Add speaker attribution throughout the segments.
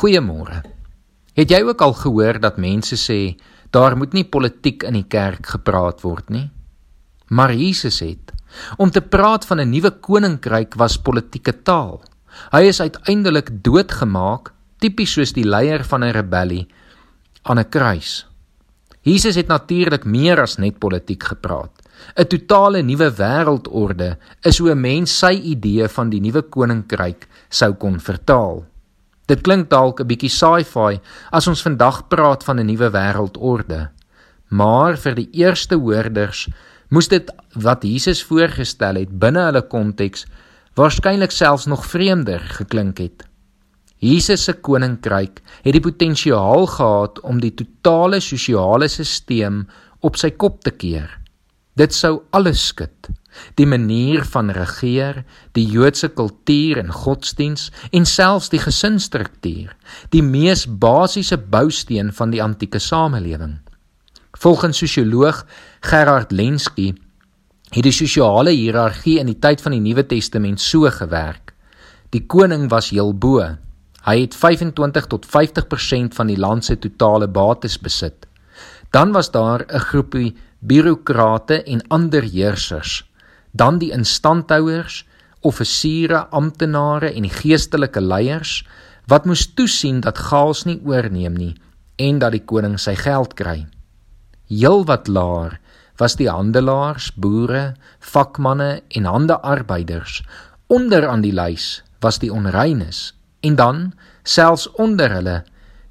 Speaker 1: Goeiemôre. Het jy ook al gehoor dat mense sê daar moet nie politiek in die kerk gepraat word nie? Maar Jesus het om te praat van 'n nuwe koninkryk was politieke taal. Hy is uiteindelik doodgemaak, tipies soos die leier van 'n rebellie aan 'n kruis. Jesus het natuurlik meer as net politiek gepraat. 'n Totale nuwe wêreldorde is hoe 'n mens sy idee van die nuwe koninkryk sou kon vertaal. Dit klink dalk 'n bietjie sci-fi as ons vandag praat van 'n nuwe wêreldorde. Maar vir die eerste hoorders moes dit wat Jesus voorgestel het binne hulle konteks waarskynlik selfs nog vreemder geklink het. Jesus se koninkryk het die potensiaal gehad om die totale sosiale stelsel op sy kop te keer. Dit sou alles skud die manier van regeer, die Joodse kultuur en godsdiens en selfs die gesinsstruktuur, die mees basiese bousteen van die antieke samelewing. Volgens sosioloog Gerard Lenski het die sosiale hiërargie in die tyd van die Nuwe Testament so gewerk. Die koning was heel bo. Hy het 25 tot 50% van die land se totale bates besit. Dan was daar 'n groepie birokrate en ander heersers dan die instandhouers, offisiere, amptenare en die geestelike leiers wat moes toesien dat gaals nie oorneem nie en dat die koning sy geld kry. Heel wat laer was die handelaars, boere, vakmanne en handearbeiders. Onder aan die lys was die onreines en dan selfs onder hulle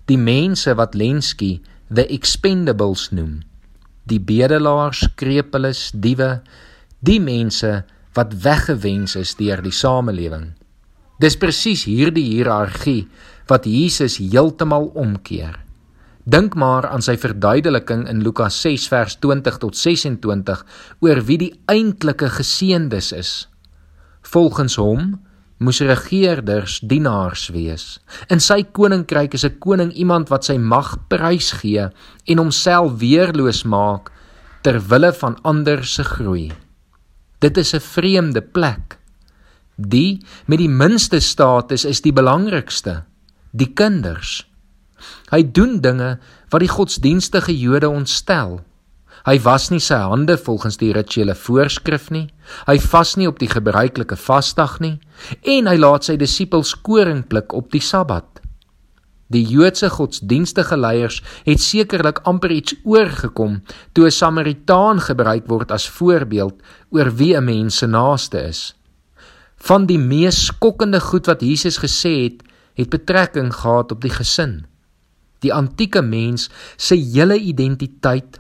Speaker 1: die mense wat Lenski the expendables noem. Die bedelaars, krepeles, diewe, die mense wat weggewens is deur die samelewing. Dis presies hierdie hiërargie wat Jesus heeltemal omkeer. Dink maar aan sy verduideliking in Lukas 6 vers 20 tot 26 oor wie die eintlike geseëndes is. Volgens hom moes regerders dienaars wees. In sy koninkryk is 'n koning iemand wat sy mag prysgee en homself weerloos maak ter wille van ander se groei. Dit is 'n vreemde plek. Die met die minste status is die belangrikste, die kinders. Hy doen dinge wat die godsdienstige Jode ontstel. Hy was nie sy hande volgens die rituele voorskrif nie. Hy vas nie op die gebruikelike vasdag nie en hy laat sy disippels koring pluk op die Sabbat. Die Joodse godsdienstige leiers het sekerlik amper iets oorgekom toe 'n Samaritaan gebruik word as voorbeeld oor wie 'n mens se naaste is. Van die mees skokkende goed wat Jesus gesê het, het betrekking gehad op die gesin. Die antieke mens se hele identiteit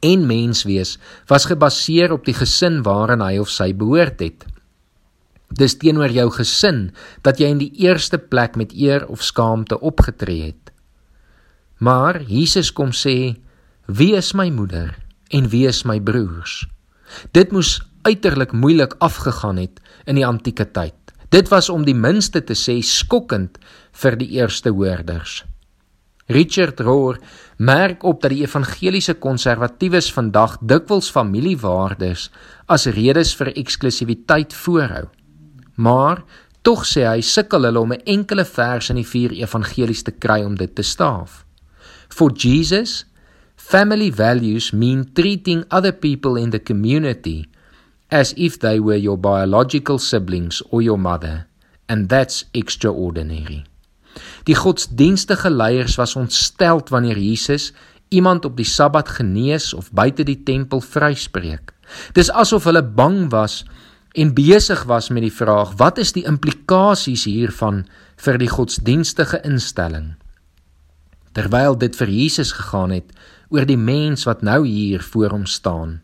Speaker 1: en menswees was gebaseer op die gesin waarin hy of sy behoort het. Dis teenoor jou gesin dat jy in die eerste plek met eer of skaamte opgetree het. Maar Jesus kom sê: "Wie is my moeder en wie is my broers?" Dit moes uiterlik moeilik afgegaan het in die antieke tyd. Dit was om die minste te sê skokkend vir die eerste hoorders. Richard Rohr merk op dat die evangeliese konservatiewes vandag dikwels familiewaardes as redes vir eksklusiwiteit voorhou. Maar tog sê hy sukkel hulle om 'n enkele vers in die vier evangelies te kry om dit te staaf. For Jesus, family values mean treating other people in the community as if they were your biological siblings or your mother, and that's extraordinary. Die godsdienstige leiers was ontsteld wanneer Jesus iemand op die Sabbat genees of buite die tempel vryspreek. Dis asof hulle bang was en besig was met die vraag wat is die implikasies hiervan vir die godsdienstige instelling? Terwyl dit vir Jesus gegaan het oor die mens wat nou hier voor hom staan.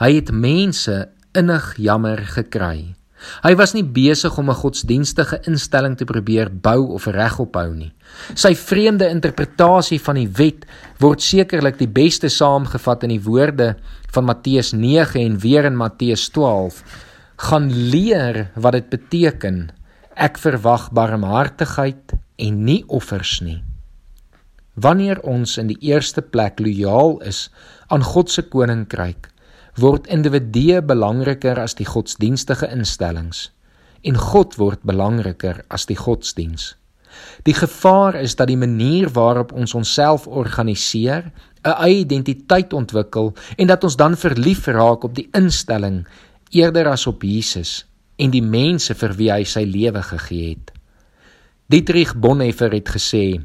Speaker 1: Hy het mense innig jammer gekry. Hy was nie besig om 'n godsdienstige instelling te probeer bou of regophou nie. Sy vreemde interpretasie van die wet word sekerlik die beste saamgevat in die woorde van Matteus 9 en weer in Matteus 12 gaan leer wat dit beteken. Ek verwag barmhartigheid en nie offers nie. Wanneer ons in die eerste plek lojaal is aan God se koninkryk, word individue belangriker as die godsdienstige instellings en God word belangriker as die godsdiens. Die gevaar is dat die manier waarop ons onsself organiseer, 'n eie identiteit ontwikkel en dat ons dan verlief raak op die instelling eerder as op Jesus en die mense vir wie hy sy lewe gegee het. Dietrich Bonhoeffer het gesê: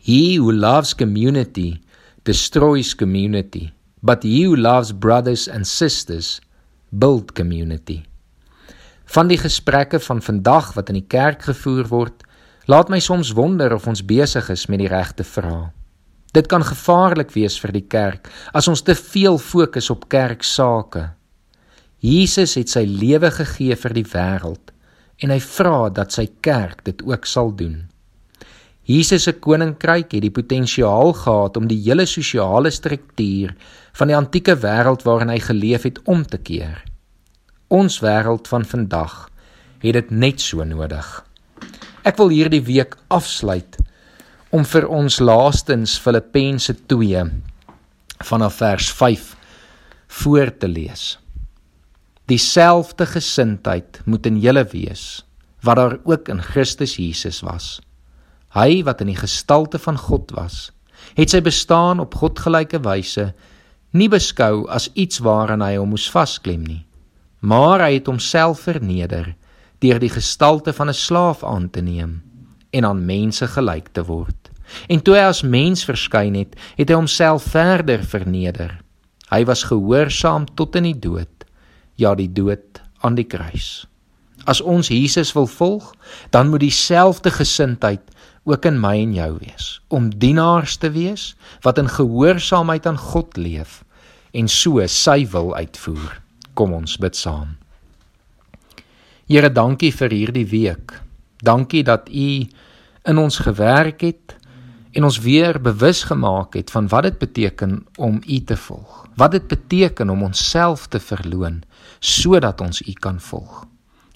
Speaker 1: He who loves community destroys community, but he who loves brothers and sisters build community. Van die gesprekke van vandag wat in die kerk gevoer word, laat my soms wonder of ons besig is met die regte vrae. Dit kan gevaarlik wees vir die kerk as ons te veel fokus op kerksake. Jesus het sy lewe gegee vir die wêreld en hy vra dat sy kerk dit ook sal doen. Jesus se koninkryk het die potensiaal gehad om die hele sosiale struktuur van die antieke wêreld waarin hy geleef het om te keer. Ons wêreld van vandag het dit net so nodig. Ek wil hierdie week afsluit om vir ons laastens Filippense 2 vanaf vers 5 voor te lees. Dieselfde gesindheid moet in julle wees wat daar ook in Christus Jesus was. Hy wat in die gestalte van God was, het sy bestaan op godgelyke wyse nie beskou as iets waaraan hy hom moes vasklem nie, maar hy het homself verneder deur die gestalte van 'n slaaf aan te neem en aan mense gelyk te word. En toe hy as mens verskyn het, het hy homself verder verneder. Hy was gehoorsaam tot in die dood, ja die dood aan die kruis. As ons Jesus wil volg, dan moet dieselfde gesindheid ook in my en jou wees om dienaars te wees wat in gehoorsaamheid aan God leef en so sy wil uitvoer. Kom ons bid saam. Here, dankie vir hierdie week. Dankie dat U in ons gewerk het en ons weer bewus gemaak het van wat dit beteken om U te volg. Wat dit beteken om onsself te verloon sodat ons U kan volg.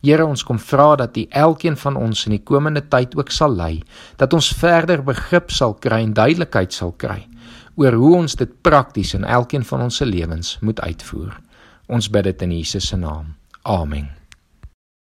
Speaker 1: Here ons kom vra dat U elkeen van ons in die komende tyd ook sal lei, dat ons verder begrip sal kry en duidelikheid sal kry oor hoe ons dit prakties in elkeen van ons se lewens moet uitvoer. Ons bid dit in Jesus se naam. Amen.